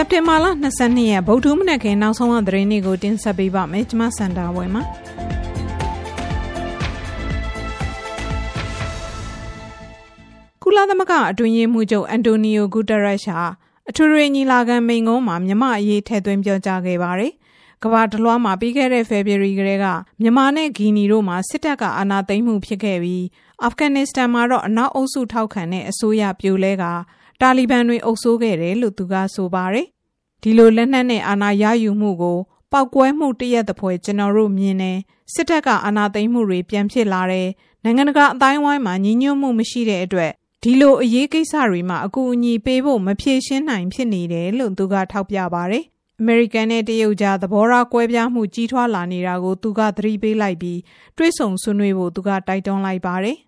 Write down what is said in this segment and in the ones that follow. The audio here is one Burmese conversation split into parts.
စက်တင်ဘာလ22ရက်ဗုဒ္ဓမနက်ခင်းနောက်ဆုံးရသတင်းတွေကိုတင်ဆက်ပေးပါမယ်ကျွန်မစန္ဒာဝယ်မှာကုလသမဂ္ဂအတွင်းရေးမှူးချုပ်အန်တိုနီယိုဂူတရက်ရှာအထွေထွေညီလာခံမိန့်ခွန်းမှာမြန်မာအရေးထည့်သွင်းပြောကြားခဲ့ပါတယ်ကမ္ဘာတလွှားမှာပြီးခဲ့တဲ့ဖေဖော်ဝါရီကတည်းကမြန်မာနဲ့ဂီနီတို့မှာစစ်တပ်ကအာဏာသိမ်းမှုဖြစ်ခဲ့ပြီးအာဖဂန်နစ္စတန်မှာတော့အနောက်အုပ်စုထောက်ခံတဲ့အစိုးရပြိုလဲက တာလီဘန်တွေအုပ်စိုးခဲ့တယ်လို့သူကဆိုပါတယ်။ဒီလိုလက်နက်နဲ့အာဏာရယူမှုကိုပောက်ကွဲမှုတရက်တပွဲကျွန်တော်တို့မြင်တယ်စစ်တပ်ကအာဏာသိမ်းမှုတွေပြန်ဖြစ်လာတယ်နိုင်ငံတကာအတိုင်းဝိုင်းမှာညီညွတ်မှုမရှိတဲ့အတွက်ဒီလိုအရေးကိစ္စတွေမှာအကူအညီပေးဖို့မဖြေရှင်းနိုင်ဖြစ်နေတယ်လို့သူကထောက်ပြပါတယ်။အမေရိကန်နဲ့တရုတ်ကြားသဘောထားကွဲပြားမှုကြီးထွားလာနေတာကိုသူကသတိပေးလိုက်ပြီးတွေးဆုံဆွေးနွေးဖို့သူကတိုက်တွန်းလိုက်ပါတယ်။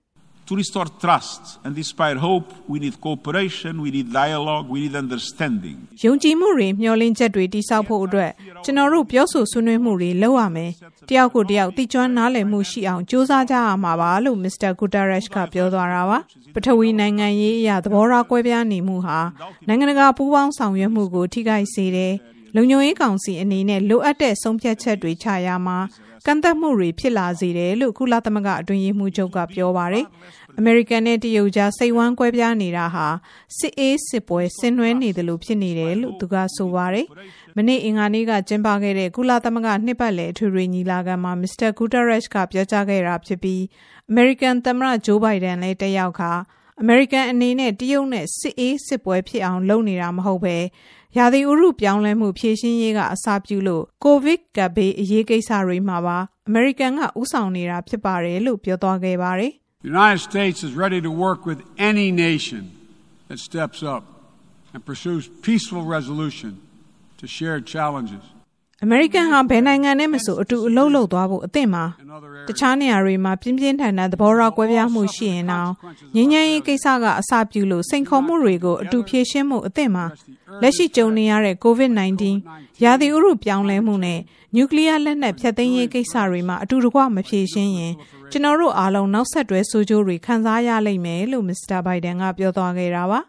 to restore trust and inspire hope we need cooperation we need dialogue we need understanding ယုံကြည်မှုတွေမျှော်လင့်ချက်တွေတိစောက်ဖို့အတွက်ကျွန်တော်တို့ပြောဆိုဆွေးနွေးမှုတွေလုပ်ရမယ်တယောက်ကိုတယောက်သိကျွမ်းနားလည်မှုရှိအောင်စ조사ကြရမှာပါလို့မစ္စတာဂူတာရက်ရှ်ကပြောသွားတာပါပထဝီနိုင်ငံရေးအရာသဘောထားကွဲပြားနေမှုဟာနိုင်ငံတကာပူးပေါင်းဆောင်ရွက်မှုကိုထိခိုက်စေတယ်လုံခြုံရေးကောင်စီအနေနဲ့လိုအပ်တဲ့ဆုံးဖြတ်ချက်တွေချရမှာကန့်သက်မှုတွေဖြစ်လာစေတယ်လို့ကုလသမဂ္ဂအတွင်းရေးမှူးချုပ်ကပြောပါတယ်။ အမေရိကန်နဲ့တရုတ်ကြားစိတ်ဝမ်းကွဲပြားနေတာဟာစစ်အေးစစ်ပွဲဆင်နွှဲနေတယ်လို့ဖြစ်နေတယ်လို့သူကဆိုပါတယ်။မနေ့အင်္ဂါနေ့ကကျင်းပခဲ့တဲ့ကုလသမဂ္ဂနှစ်ပတ်လည်အထွေထွေညီလာခံမှာမစ္စတာဂူတာရက်ရှ်ကပြောကြားခဲ့တာဖြစ်ပြီးအမေရိကန်သမ္မတဂျိုးဘိုင်ဒန်လည်းတက်ရောက်ခါအမေရိကန်အနေနဲ့တရုတ်နဲ့စစ်အေးစစ်ပွဲဖြစ်အောင်လုပ်နေတာမဟုတ်ပဲရာသီဥတုပြောင်းလဲမှုဖြည့်ရှင်းရေးကအစပြုလို့ကိုဗစ်ကပ်ဘေးအရေးကိစ္စတွေမှာပါအမေရိကန်ကဥဆောင်နေတာဖြစ်ပါတယ်လို့ပြောသွားခဲ့ပါတယ်။ The United States is ready to work with any nation that steps up and pursues peaceful resolution to shared challenges. အမေရိကန်ဟာဘယ်နိုင်ငံနဲ့မဆိုအတူအလုပ်လုပ်သွားဖို့အသင့်ပါတခြားနေရာတွေမှာပြင်းပြင်းထန်ထန်သဘောထားကွဲပြားမှုရှိရင်တော့ငြိမ်းချမ်းရေးကိစ္စကအစပြုလို့စိန်ခေါ်မှုတွေကိုအတူဖြေရှင်းမှုအသင့်ပါလက်ရှိကြုံနေရတဲ့ COVID-19 ရာသီဥတုပြောင်းလဲမှုနဲ့နျူကလ িয়ার လက်နက်ဖျက်သိမ်းရေးကိစ္စတွေမှာအတူတကွမဖြေရှင်းရင် ကျွန်တော်တို့အားလုံးနောက်ဆက်တွဲဆိုးကျိုးတွေခံစားရလိမ့်မယ်လို့မစ္စတာဘိုင်ဒန်ကပြောသွားခဲ့တာပါ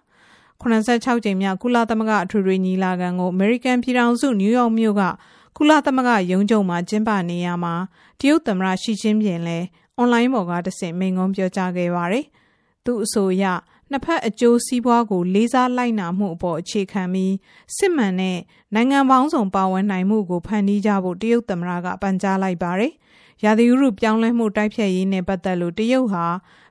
86ကြိမ်မြောက်ကုလသမဂ္ဂအထွေထွေညီလာခံကိုအမေရိကန်ပြည်ထောင်စုနယူးယောက်မြို့ကကုလသမဂ္ဂရုံးချုပ်မှာကျင်းပနေရမှာတရုတ်သမ္မတရှီကျင်းပြင်လည်းအွန်လိုင်းပေါ်ကတဆင့်မိန့်ခွန်းပြောကြားခဲ့ပါတယ်။သူအဆိုအရနှစ်ဖက်အကျိုးစီးပွားကိုလေးစားလိုက်နာမှုအပေါ်အခြေခံပြီးစစ်မှန်တဲ့နိုင်ငံပေါင်းစုံပါဝင်နိုင်မှုကိုဖန်တီးကြဖို့တရုတ်သမ္မတကပန်ကြားလိုက်ပါတယ်။ ရာသီဥတုပြောင်းလဲမှုတိုက်ဖျက်ရေးနဲ့ပတ်သက်လို့တရုတ်ဟာ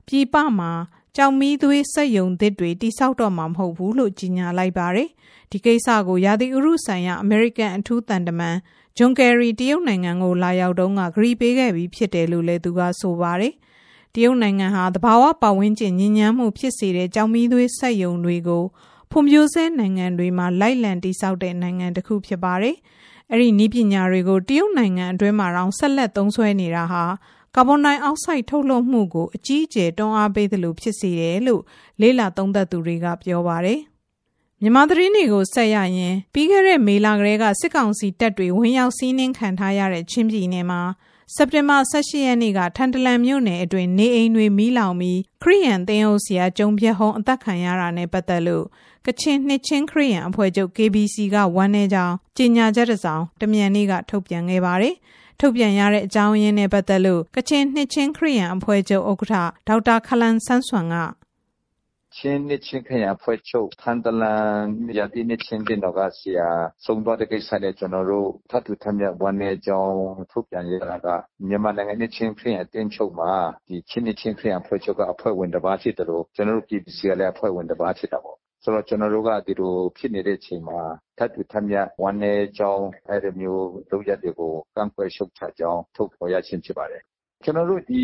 ပြည်ပမှာကြောင်မီးသွေးစက်ယုံသစ်တွေတိစောက်တော့မှာမဟုတ်ဘူးလို့ကြီးညာလိုက်ပါတယ်။ဒီကိစ္စကိုရာသီဥတုဆိုင်ရာအမေရိကန်အထူးတန်တမန်ဂျွန်ကယ်ရီတရုတ်နိုင်ငံကိုလာရောက်တုန်းကဂရီပေးခဲ့ပြီးဖြစ်တယ်လို့လည်းသူကဆိုပါတယ်။တရုတ်နိုင်ငံဟာသဘာဝပတ်ဝန်းကျင်ညဉ့်ညမ်းမှုဖြစ်စေတဲ့ကြောင်မီးသွေးစက်ယုံတွေကိုဖွံ့ဖြိုးဆဲနိုင်ငံတွေမှာလိုက်လံတိစောက်တဲ့နိုင်ငံတစ်ခုဖြစ်ပါတယ်။ အဲ့ဒီနည်းပညာတွေကိုတရုတ်နိုင်ငံအတွင်းမှာတော့ဆက်လက်သုံးစွဲနေတာဟာကာဗွန်ဒိုင်အောက်ဆိုက်ထုတ်လွှတ်မှုကိုအကြီးအကျယ်တွန်းအားပေးသလိုဖြစ်စေတယ်လို့လေးလာသုံးသပ်သူတွေကပြောပါတယ်မြန်မာသတင်းတွေကိုဆက်ရရင်ပြီးခဲ့တဲ့မေလကလေးကစစ်ကောင်စီတပ်တွေဝင်ရောက်စီးနင်းခံထားရတဲ့ချင်းပြည်နယ်မှာ စက်တင်ဘာ18ရက်နေ့ကထန်တလန်မြို့နယ်အတွင်းနေအိမ်တွေမီးလောင်ပြီးခရီးယန်သင်းအုပ်ဆရာကျုံပြဟုံးအသက်ခံရတာနဲ့ပတ်သက်လို့ကချင်နှစ်ချင်းခရီးယန်အဖွဲ့ချုပ် KBC ကဝမ်းနေကြောင်းကြေညာချက်တစ်စောင်တမြန်နေ့ကထုတ်ပြန်ခဲ့ပါတယ်။ထုတ်ပြန်ရတဲ့အကြောင်းရင်းနဲ့ပတ်သက်လို့ကချင်နှစ်ချင်းခရီးယန်အဖွဲ့ချုပ်ဥက္ကဋ္ဌဒေါက်တာခလန်ဆန်းစွမ်းက ချင်းနှစ်ချင်းခရစ်ယာန်အဖွဲ့ချုပ်ထန်တလန်ရာသီနှစ်ချင်းတင်တော်ကဆရာဆုံးသွားတဲ့ကိစ္စနဲ့ကျွန်တော်တို့ထပ်တူထပ်မြတ်ဝမ်းနေကြောင်းထုတ်ပြန်ရတာကမြန်မာနိုင်ငံနှစ်ချင်းခရစ်ယာန်တင်ချုပ်မှာဒီချင်းနှစ်ချင်းခရစ်ယာန်အဖွဲ့ချုပ်ကအဖွဲ့ဝင်တစ်ပါးဖြစ်တယ်လို့ကျွန်တော်တို့ KBC ကလည်းအဖွဲ့ဝင်တစ်ပါးဖြစ်တာပေါ့ဆိုတော့ကျွန်တော်တို့ကဒီလိုဖြစ်နေတဲ့အချိန်မှာထပ်တူထပ်မြတ်ဝမ်းနေကြောင်းအဲ့ဒီမျိုးလုပ်ရတဲ့ကိုကန့်ကွက်ရှုတ်ချကြောင်းထုတ်ဖော်ရခြင်းဖြစ်ပါတယ် ကျွန်တော်တို့ ဒီ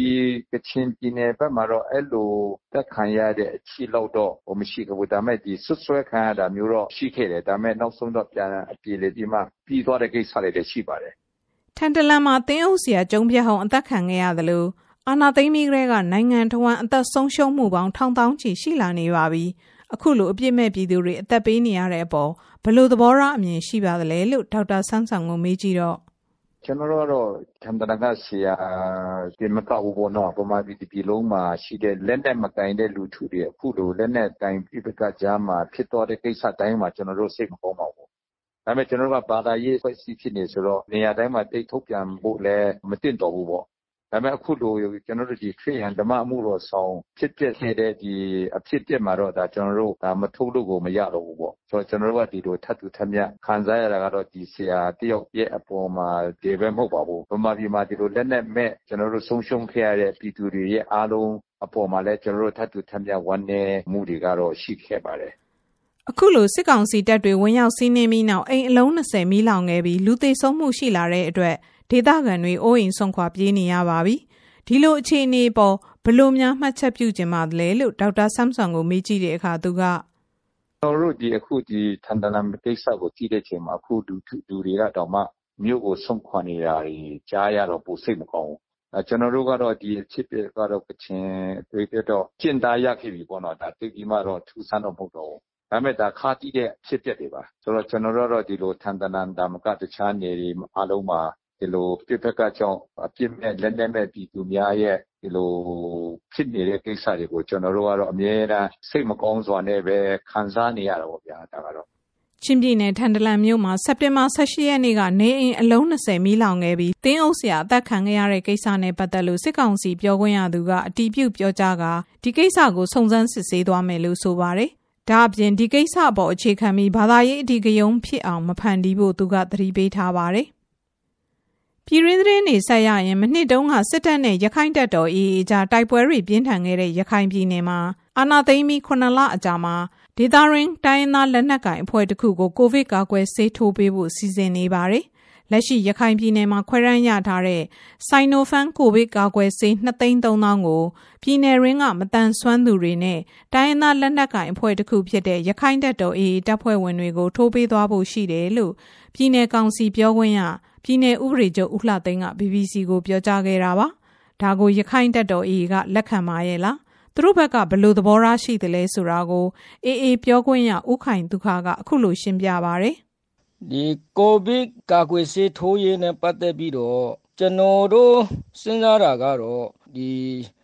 ကချင်ပြည်နယ်ဘက်မှာတော့ အဲ့လိုတက်ခံရတဲ့အချီလောက်တော့ဟိုမရှိဘူး ဒါပေမဲ့ဒီဆွဆွဲခံရတာမျိုးတော့ ရှိခဲ့တယ် ဒါပေမဲ့ နောက်ဆုံးတော့ ပြန်အပြေလေဒီမှာပြီးသွားတဲ့ကိစ္စတွေလည်း ရှိပါတယ် ထန်တလန်မှာတင်းအုပ်စီယာကျုံပြဟုံအသက်ခံခဲ့ရတယ်လို့အာနာသိမ့်မီကလေးက နိုင်ငံတော်ဝန်အသက်ဆုံးရှုံးမှုပေါင်း ထောင်တောင်းချီ ရှိလာနေပါပြီ အခုလို အပြစ်မဲ့ပြည်သူတွေ အသက်ပေးနေရတဲ့အပေါ်ဘလို့သဘောထားအမြင်ရှိပါသလဲလို့ ဒေါက်တာဆန်းဆောင်ကို မေးကြည့်တော့ ကျွန်တော်တို့ကတော့ထန်တနာကဆရာဒီမကောက်ဘူးပေါ့နော်ပမာပြည်ပြည်လုံးမှာရှိတဲ့ လက်နဲ့မကင်တဲ့ လူထုတွေ အခုလို လက်နဲ့ကင်ပြပကကြားမှာ ဖြစ်သွားတဲ့ကိစ္စတိုင်းမှာ ကျွန်တော်တို့ စိတ်မကောင်းပါဘူး ဒါပေမဲ့ ကျွန်တော်တို့က ဘာသာရေးဖွဲ့စည်းဖြစ်နေဆိုတော့ နေရာတိုင်းမှာတိတ်ထုတ်ပြန်ဖို့လည်းမတင်တော်ဘူးပေါ့ ဒါပေမဲ့ အခုလို ကျွန်တော်တို့ဒီခရိယန်ဓမ္မမှုတော်ဆောင် ဖြစ်ပျက်ခဲ့တဲ့ ဒီအဖြစ်ပြက်မှာတော့ဒါကျွန်တော်တို့ဒါမထုတ်လို့ကို မရတော့ဘူးပေါ့ ဆိုတော့ ကျွန်တော်တို့က ဒီလို ထပ်တူထပ်မြတ်ခံစားရတာကတော့ ဒီဆရာတယောက်ရဲ့အပေါ်မှာဒီပဲ မဟုတ်ပါဘူး ဗမာပြည်မှာ ဒီလိုလက်နဲ့မဲ့ ကျွန်တော်တို့ ဆုံးရှုံးခဲ့ရတဲ့ ပြည်သူတွေရဲ့ အားလုံးအပေါ်မှာလည်း ကျွန်တော်တို့ ထပ်တူထပ်မြတ်ဝန်နေမှုတွေကတော့ ရှိခဲ့ပါတယ် အခုလို စစ်ကောင်စီတပ်တွေ ဝင်ရောက်စီးနင်းပြီးနောက် အိမ်အလုံး20မီးလောင်ခဲ့ပြီး လူသေဆုံးမှုရှိလာတဲ့အတွက် ဒေသခံတွေအိုးအိမ်ဆုံးခွာပြေးနေရပါပြီ။ဒီလိုအခြေအနေပေါ်ဘလို့များမှတ်ချက်ပြုကျင်ပါသလဲလို့ဒေါက်တာဆမ်ဆန်ကိုမေးကြည့်တဲ့အခါသူကကျွန်တော်တို့ဒီအခုဒီထန်တလန်ကိစ္စကိုကြည့်တဲ့ချိန်မှာအခုလူလူတွေကတော့မှမြို့ကိုဆုံးခွာနေတာတွေကြားရတော့ပိုစိတ်မကောင်းဘူးအဲကျွန်တော်တို့ကတော့ဒီအဖြစ်ပြကတော့ကချင်တွေပြတော့ကျင့်သားရခဲ့ပြီပေါ့နော်ဒါတိတ်ပြီးမှတော့ထူဆန်းတော့မဟုတ်တော့ဘူးဒါမဲ့ဒါခါတိတဲ့ဖြစ်ပျက်တွေပါဆိုတော့ကျွန်တော်တို့တော့ဒီလိုထန်တလန်ဒါမကတခြားနေတွေအားလုံးမှာ ဒီလိုပြစ်ဖက်ကကြောင့် အပြစ်မဲ့ လက်နက်မဲ့ ပြည်သူများရဲ့ ဒီလိုဖြစ်နေတဲ့ကိစ္စတွေကို ကျွန်တော်တို့ကတော့ အမြဲတမ်း စိတ်မကောင်းစွာနဲ့ပဲ ခံစားနေရတာပေါ့ဗျာ ဒါကတော့ ချင်းပြည်နယ် ထန်တလန်မြို့မှာ စက်တင်ဘာ18ရက်နေ့က နေအိမ်အလုံး20မီးလောင်ခဲ့ပြီးတင်းအုပ်ဆရာ အသက်ခံခဲ့ရတဲ့ကိစ္စနဲ့ ပတ်သက်လို့ စစ်ကောင်စီပြောခွင့်ရသူက အတီးပြုတ်ပြောကြားကဒီကိစ္စကို စုံစမ်းစစ်ဆေးသွားမယ်လို့ ဆိုပါတယ်။ဒါအပြင် ဒီကိစ္စအပေါ် အခြေခံပြီး ဘာသာရေးအဒီကယုံဖြစ်အောင် မဖန်တီးဖို့ သူက သတိပေးထားပါတယ် ပြည်ရင်းသတင်းတွေဆက်ရရင်မနှစ်တုန်းကစစ်တပ်နဲ့ရခိုင်တပ်တော် AA ကြားတိုက်ပွဲတွေပြင်းထန်ခဲ့တဲ့ရခိုင်ပြည်နယ်မှာအာဏာသိမ်းပြီး9လအကြာမှာဒေသရင်းတိုင်းရင်းသားလက်နက်ကိုင်အဖွဲ့တစ်ခုကိုကိုဗစ်ကာကွယ်ဆေးထိုးပေးဖို့စီစဉ်နေပါတယ်။လက်ရှိရခိုင်ပြည်နယ်မှာခွဲရမ်းရထားတဲ့ဆိုင်နိုဖန်ကိုဗစ်ကာကွယ်ဆေး2,300ကိုပြည်နယ်ရင်းကမတန်ဆွမ်းသူတွေနဲ့တိုင်းရင်းသားလက်နက်ကိုင်အဖွဲ့တစ်ခုဖြစ်တဲ့ရခိုင်တပ်တော် AA တပ်ဖွဲ့ဝင်တွေကိုထိုးပေးသွားဖို့ရှိတယ်လို့ပြည်နယ်ကောင်စီပြောခွင့်ရ ပြည်내ဥပဒေချုပ်ဦးလှသိန်းက BBC ကိုပြောကြားခဲ့တာပါ။ဒါကိုရခိုင်တပ်တော် AA ကလက်ခံပါရဲ့လား။သူတို့ဘက်ကဘယ်လိုသဘောထားရှိသလဲဆိုတာကို AA ပြောခွင့်ရဦးခိုင်ဒုခကအခုလိုရှင်းပြပါဗျ။ဒီကိုဗစ်ကာကွယ်ဆေးထိုးရေးနဲ့ပတ်သက်ပြီးတော့ကျွန်တော်တို့စဉ်းစားတာကတော့ ဒီ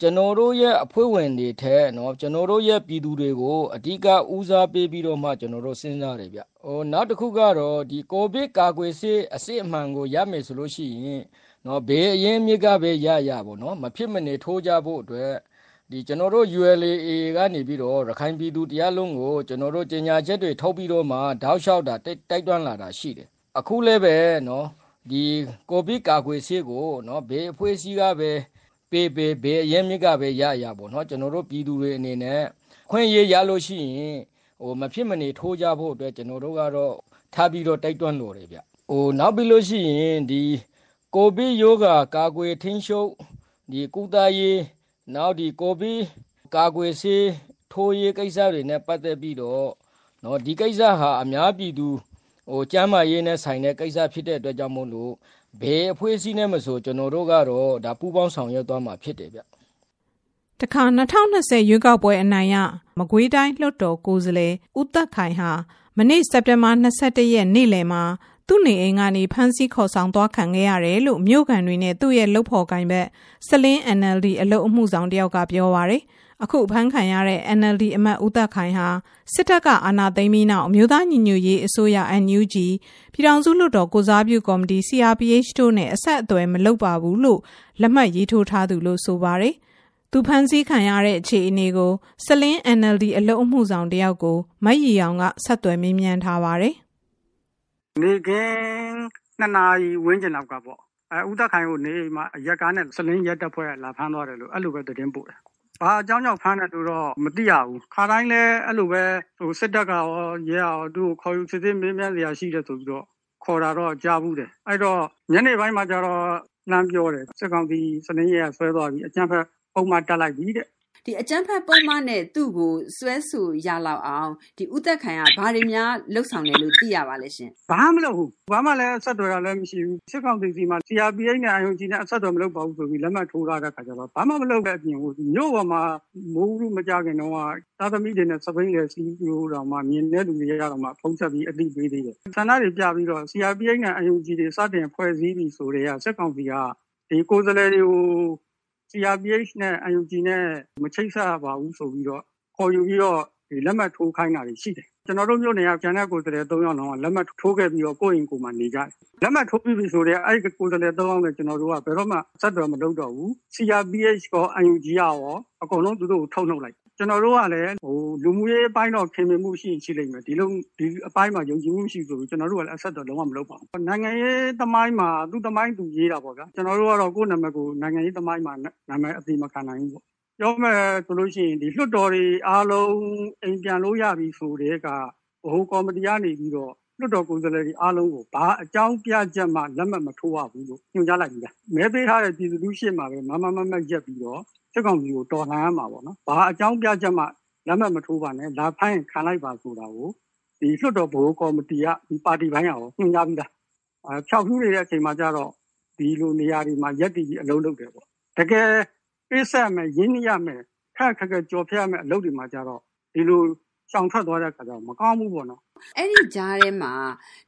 ကျွန်တော်တို့ရဲ့အဖွဲ့ဝင်တွေထက်နော်ကျွန်တော်တို့ရဲ့ပြည်သူတွေကိုအဓိကဦးစားပေးပြီးတော့မှကျွန်တော်တို့စဉ်းစားတယ်ဗျ။ဟိုနောက်တစ်ခုကတော့ဒီကိုဗစ်ကာကွယ်ဆေးအစစ်အမှန်ကိုရမယ်ဆိုလို့ရှိရင်နော်ဘေးအရင်မြစ်ကပဲရရပေါ့နော်မဖြစ်မနေထိုးကြဖို့အတွက်ဒီကျွန်တော်တို့ ULA ကနေပြီးတော့ရခိုင်ပြည်သူတရားလုံးကိုကျွန်တော်တို့ကြီးညာချက်တွေထုတ်ပြီးတော့မှတောက်လျှောက်တာတိုက်တွန်းလာတာရှိတယ်။အခုလည်းပဲနော်ဒီကိုဗစ်ကာကွယ်ဆေးကိုနော်ဘေးအဖွဲ့အစည်းကပဲ ပေးပေးဘေးအရင်မြစ်ကပဲရရပေါ့နော်ကျွန်တော်တို့ပြည်သူတွေအနေနဲ့ခွင့်ရရလို့ရှိရင်ဟိုမဖြစ်မနေထိုးကြဖို့အတွက်ကျွန်တော်တို့ကတော့ထားပြီးတော့တိုက်တွန်းလို့တယ်ဗျဟိုနောက်ပြီးလို့ရှိရင်ဒီကိုဗစ်ရောဂါကာကွယ်ထိန်းချုပ်ဒီကုသရေးနောက်ဒီကိုဗစ်ကာကွယ်ဆေးထိုးရေးကိစ္စတွေနဲ့ပတ်သက်ပြီးတော့เนาะဒီကိစ္စဟာအများပြည်သူဟိုကျမ်းမာရေးနဲ့ဆိုင်တဲ့ကိစ္စဖြစ်တဲ့အတွက်ကြောင့်မို့လို့ ဘယ်အဖွဲ့အစည်းနဲ့မဆိုကျွန်တော်တို့ကတော့ဒါပူးပေါင်းဆောင်ရွက်သွားမှာဖြစ်တယ်ဗျတခါ2020ရွေးကောက်ပွဲအနိုင်ရမကွေးတိုင်းလွှတ်တော်ကိုယ်စားလှယ်ဦးသက်ခိုင်ဟာမနေ့စက်တင်ဘာ22ရက်နေ့လယ်မှာသူ့နေအိမ်ကနေဖမ်းဆီးခေါ်ဆောင်သွားခံခဲ့ရတယ်လို့မြို့ကန်တွေနဲ့သူ့ရဲ့လှုပ်ဖော်ကိုင်ဘက်စလင်း NLD အလုတ်အမှုဆောင်တယောက်ကပြောပါရယ် အခုဖမ်းခံရတဲ့ NLD အမတ်ဦးသက်ခိုင်ဟာစစ်တပ်ကအာဏာသိမ်းပြီးနောက်အမျိုးသားညီညွတ်ရေးအစိုးရ NUG ပြည်ထောင်စုလွှတ်တော်ကိုစားပြုကော်မတီ CRPH တို့နဲ့အဆက်အသွယ်မလုပ်ပါဘူးလို့လက်မှတ်ရေးထိုးထားသူလို့ဆိုပါရယ်သူဖမ်းဆီးခံရတဲ့အခြေအနေကိုစလင်း NLD အလုံးအမှုဆောင်တယောက်ကိုမတ်ရီအောင်ကဆက်သွယ်မေးမြန်းထားပါတယ်။နေကင်းနှစ်နာရီဝန်းကျင်လောက်ကပေါ့အဲဦးသက်ခိုင်ကိုနေမှာရက်ကားနဲ့စလင်းရက်တက်ဖွဲ့လာဖမ်းသွားတယ်လို့အဲ့လိုပဲသတင်းပို့တယ်။ ဘာအကြောင်းကြောင့်ဖမ်းတယ်လို့တော့မသိရဘူး။ခါတိုင်းလဲအဲ့လိုပဲဟိုစစ်တပ်ကရောရဲရောသူ့ကိုခေါ်ယူစစ်စစ်မေးမြန်းစရာရှိတယ်ဆိုပြီးတော့ခေါ်တာတော့ကြားဘူးတယ်။အဲ့တော့ညနေပိုင်းမှာကျတော့လမ်းပြောတယ်စစ်ကောင်စီစလင်းရဲဆွဲသွားပြီးအကြမ်းဖက်ပုံမှန်တက်လိုက်ပြီတဲ့ ဒီအကြမ်းဖက်ပုံမှန်နဲ့သူ့ကိုစွဲဆိုရလောက်အောင်ဒီဥသက်ခံကဘာတွေများလှုပ်ဆောင်တယ်လို့သိရပါလဲရှင်ဘာမှမလုပ်ဘူးဘာမှလည်းအဆက်တော်ရလည်းမရှိဘူးစစ်ကောင်စီစီမှာ CRPH နဲ့ IOG နဲ့အဆက်တော်မလုပ်ပါဘူးဆိုပြီးလက်မှတ်ထိုးထားတဲ့ခါကျတော့ဘာမှမလုပ်တဲ့အပြင်ကိုမြို့ပေါ်မှာမိုးဘူးမကြခင်တော့သာသမီတွေနဲ့စပိန်လေစီလို့တော့မှမြင်တဲ့လူတွေရတော့မှဖုံးဆက်ပြီးအတိပေးသေးတယ်ဆန္ဒတွေပြပြီးတော့ CRPH နဲ့ IOG တွေစတင်ဖွဲ့စည်းပြီးဆိုတဲ့စစ်ကောင်စီကဒီကိုယ်စားလှယ်တွေကို CRPH နဲ့ NUG နဲ့မချိတ်ဆက်ပါဘူးဆိုပြီးတော့ခေါ်ယူပြီးတော့လက်မှတ်ထိုးခိုင်းတာတွေရှိတယ်ကျွန်တော်တို့မျိုးနေရကျန်တဲ့ကိုယ်စားလှယ်၃ယောက်လုံးကလက်မှတ်ထိုးခဲ့ပြီးတော့ကိုယ့်အိမ်ကိုယ်မှာနေကြတယ်လက်မှတ်ထိုးပြီးပြီဆိုတော့အဲ့ဒီကိုယ်စားလှယ်၃ယောက်နဲ့ကျွန်တော်တို့ကဘယ်တော့မှဆက်သွယ်မလုပ်တော့ဘူး CRPH ကော UNG ရောအကုန်လုံးသူတို့ကိုထုတ်နှုတ်လိုက် ကျွန်တော်တို့ကလည်းဟိုလူမှုရေးအပိုင်းတော့ခင်မင်မှုရှိရှိလိမ့်မယ်ဒီလိုဒီအပိုင်းမှာယုံကြည်မှုရှိဆိုပြီးကျွန်တော်တို့ကလည်းအဆက်တော့လုံးဝမလုပ်ပါဘူးနိုင်ငံရေးသမိုင်းမှာသူ့သမိုင်းသူရေးတာပေါ့ဗျာကျွန်တော်တို့ကတော့ကိုယ့်နာမည်ကိုနိုင်ငံရေးသမိုင်းမှာနာမည်အတိမခံနိုင်ဘူးပေါ့ပြောမယ်ဆိုလို့ရှိရင်ဒီလွှတ်တော်တွေအားလုံးအိမ်ပြန်လို့ရပြီဆိုတဲ့ကဟိုကော်မတီကနေပြီးတော့ လွှတ်တော်ကိုယ်စားလှယ်တွေအားလုံးကိုဘာအကြောင်းပြချက်မှလက်မှတ်မထိုးရဘူးလို့ညွှန်ကြားလိုက်ပြီလားမဲပေးထားတဲ့ပြည်သူလူရှင်းမှာပဲမမမမရက်ပြီးတော့စစ်ကောင်စီကိုတော်လှန်ရမှာပေါ့နော်ဘာအကြောင်းပြချက်မှလက်မှတ်မထိုးပါနဲ့လာဖိုင်းခံလိုက်ပါဆိုတာကိုဒီလွှတ်တော်ဘိုးကော်မတီကဒီပါတီပိုင်းရောညွှန်ကြားပြီးလားအဲဖြောက်ဖြူးနေတဲ့အချိန်မှာကျတော့ဒီလိုနေရာတွေမှာရက်တည်ပြီးအလုပ်လုပ်တယ်ပေါ့တကယ်ပြည့်စက်မယ်ရင်းနှီးရမယ်ခက်ခက်ခက်ကြော်ဖျက်မယ်အလုပ်တွေမှာကျတော့ဒီလိုရှောင်ထွက်သွားတဲ့ခါကျတော့မကောင်းဘူးပေါ့နော်အဲ့ဒီကြားထဲမှာ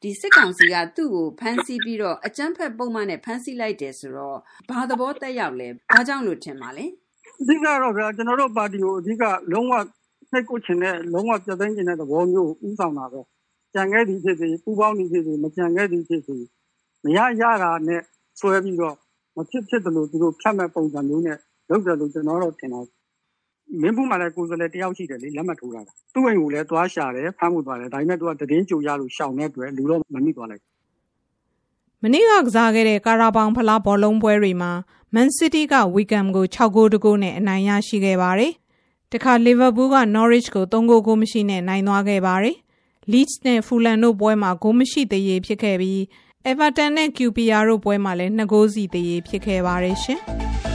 ဒီစစ်ကောင်စီကသူ့ကိုဖမ်းဆီးပြီးတော့အကြမ်းဖက်ပုံမှန်နဲ့ဖမ်းဆီးလိုက်တယ်ဆိုတော့ဘာသဘောတက်ရောက်လဲဘာကြောင့်လို့ထင်ပါလဲအဓိကတော့ဗျာကျွန်တော်တို့ပါတီကိုအဓိကလုံးဝနှိတ်ကိုချင်တဲ့လုံးဝပြသိမ်းချင်တဲ့သဘောမျိုးဥဆောင်တာပဲကြံခဲ့သည်ဖြစ်စေပူပေါင်းသည်ဖြစ်စေမကြံခဲ့သည်ဖြစ်စေမရရတာနဲ့ဆွဲပြီးတော့မဖြစ်ဖြစ်တယ်လို့သူတို့ဖြတ်မဲ့ပုံစံမျိုးနဲ့လုပ်တယ်လို့ကျွန်တော်တို့ထင်တာ မင်းဘူးမှလည်းကိုယ်စားလှယ်တယောက်ရှိတယ်လေလက်မှတ်ထိုးတာသူ့အိမ်ကိုလည်းသွားရှာတယ်ဖမ်းမှုသွားတယ်ဒါပေမဲ့သူကတည်င်းကြိုရလို့ရှောင်တဲ့အတွက်လူတော့မမိသွားလိုက်မနေ့ကကစားခဲ့တဲ့ကာရာဘောင်ဖလားဘောလုံးပွဲတွေမှာမန်စီးတီးကဝီကမ်ကို6ဂိုးတဂိုးနဲ့အနိုင်ရရှိခဲ့ပါတယ်။တခါလီဗာပူးက Norwich ကို3ဂိုးကိုမရှိနဲ့နိုင်သွားခဲ့ပါတယ်။ Leeds နဲ့ Fulham တို့ပွဲမှာဂိုးမရှိသေးရေးဖြစ်ခဲ့ပြီး Everton နဲ့ QPR တို့ပွဲမှာလည်း2ဂိုးစီသေးရေးဖြစ်ခဲ့ပါတယ်ရှင်။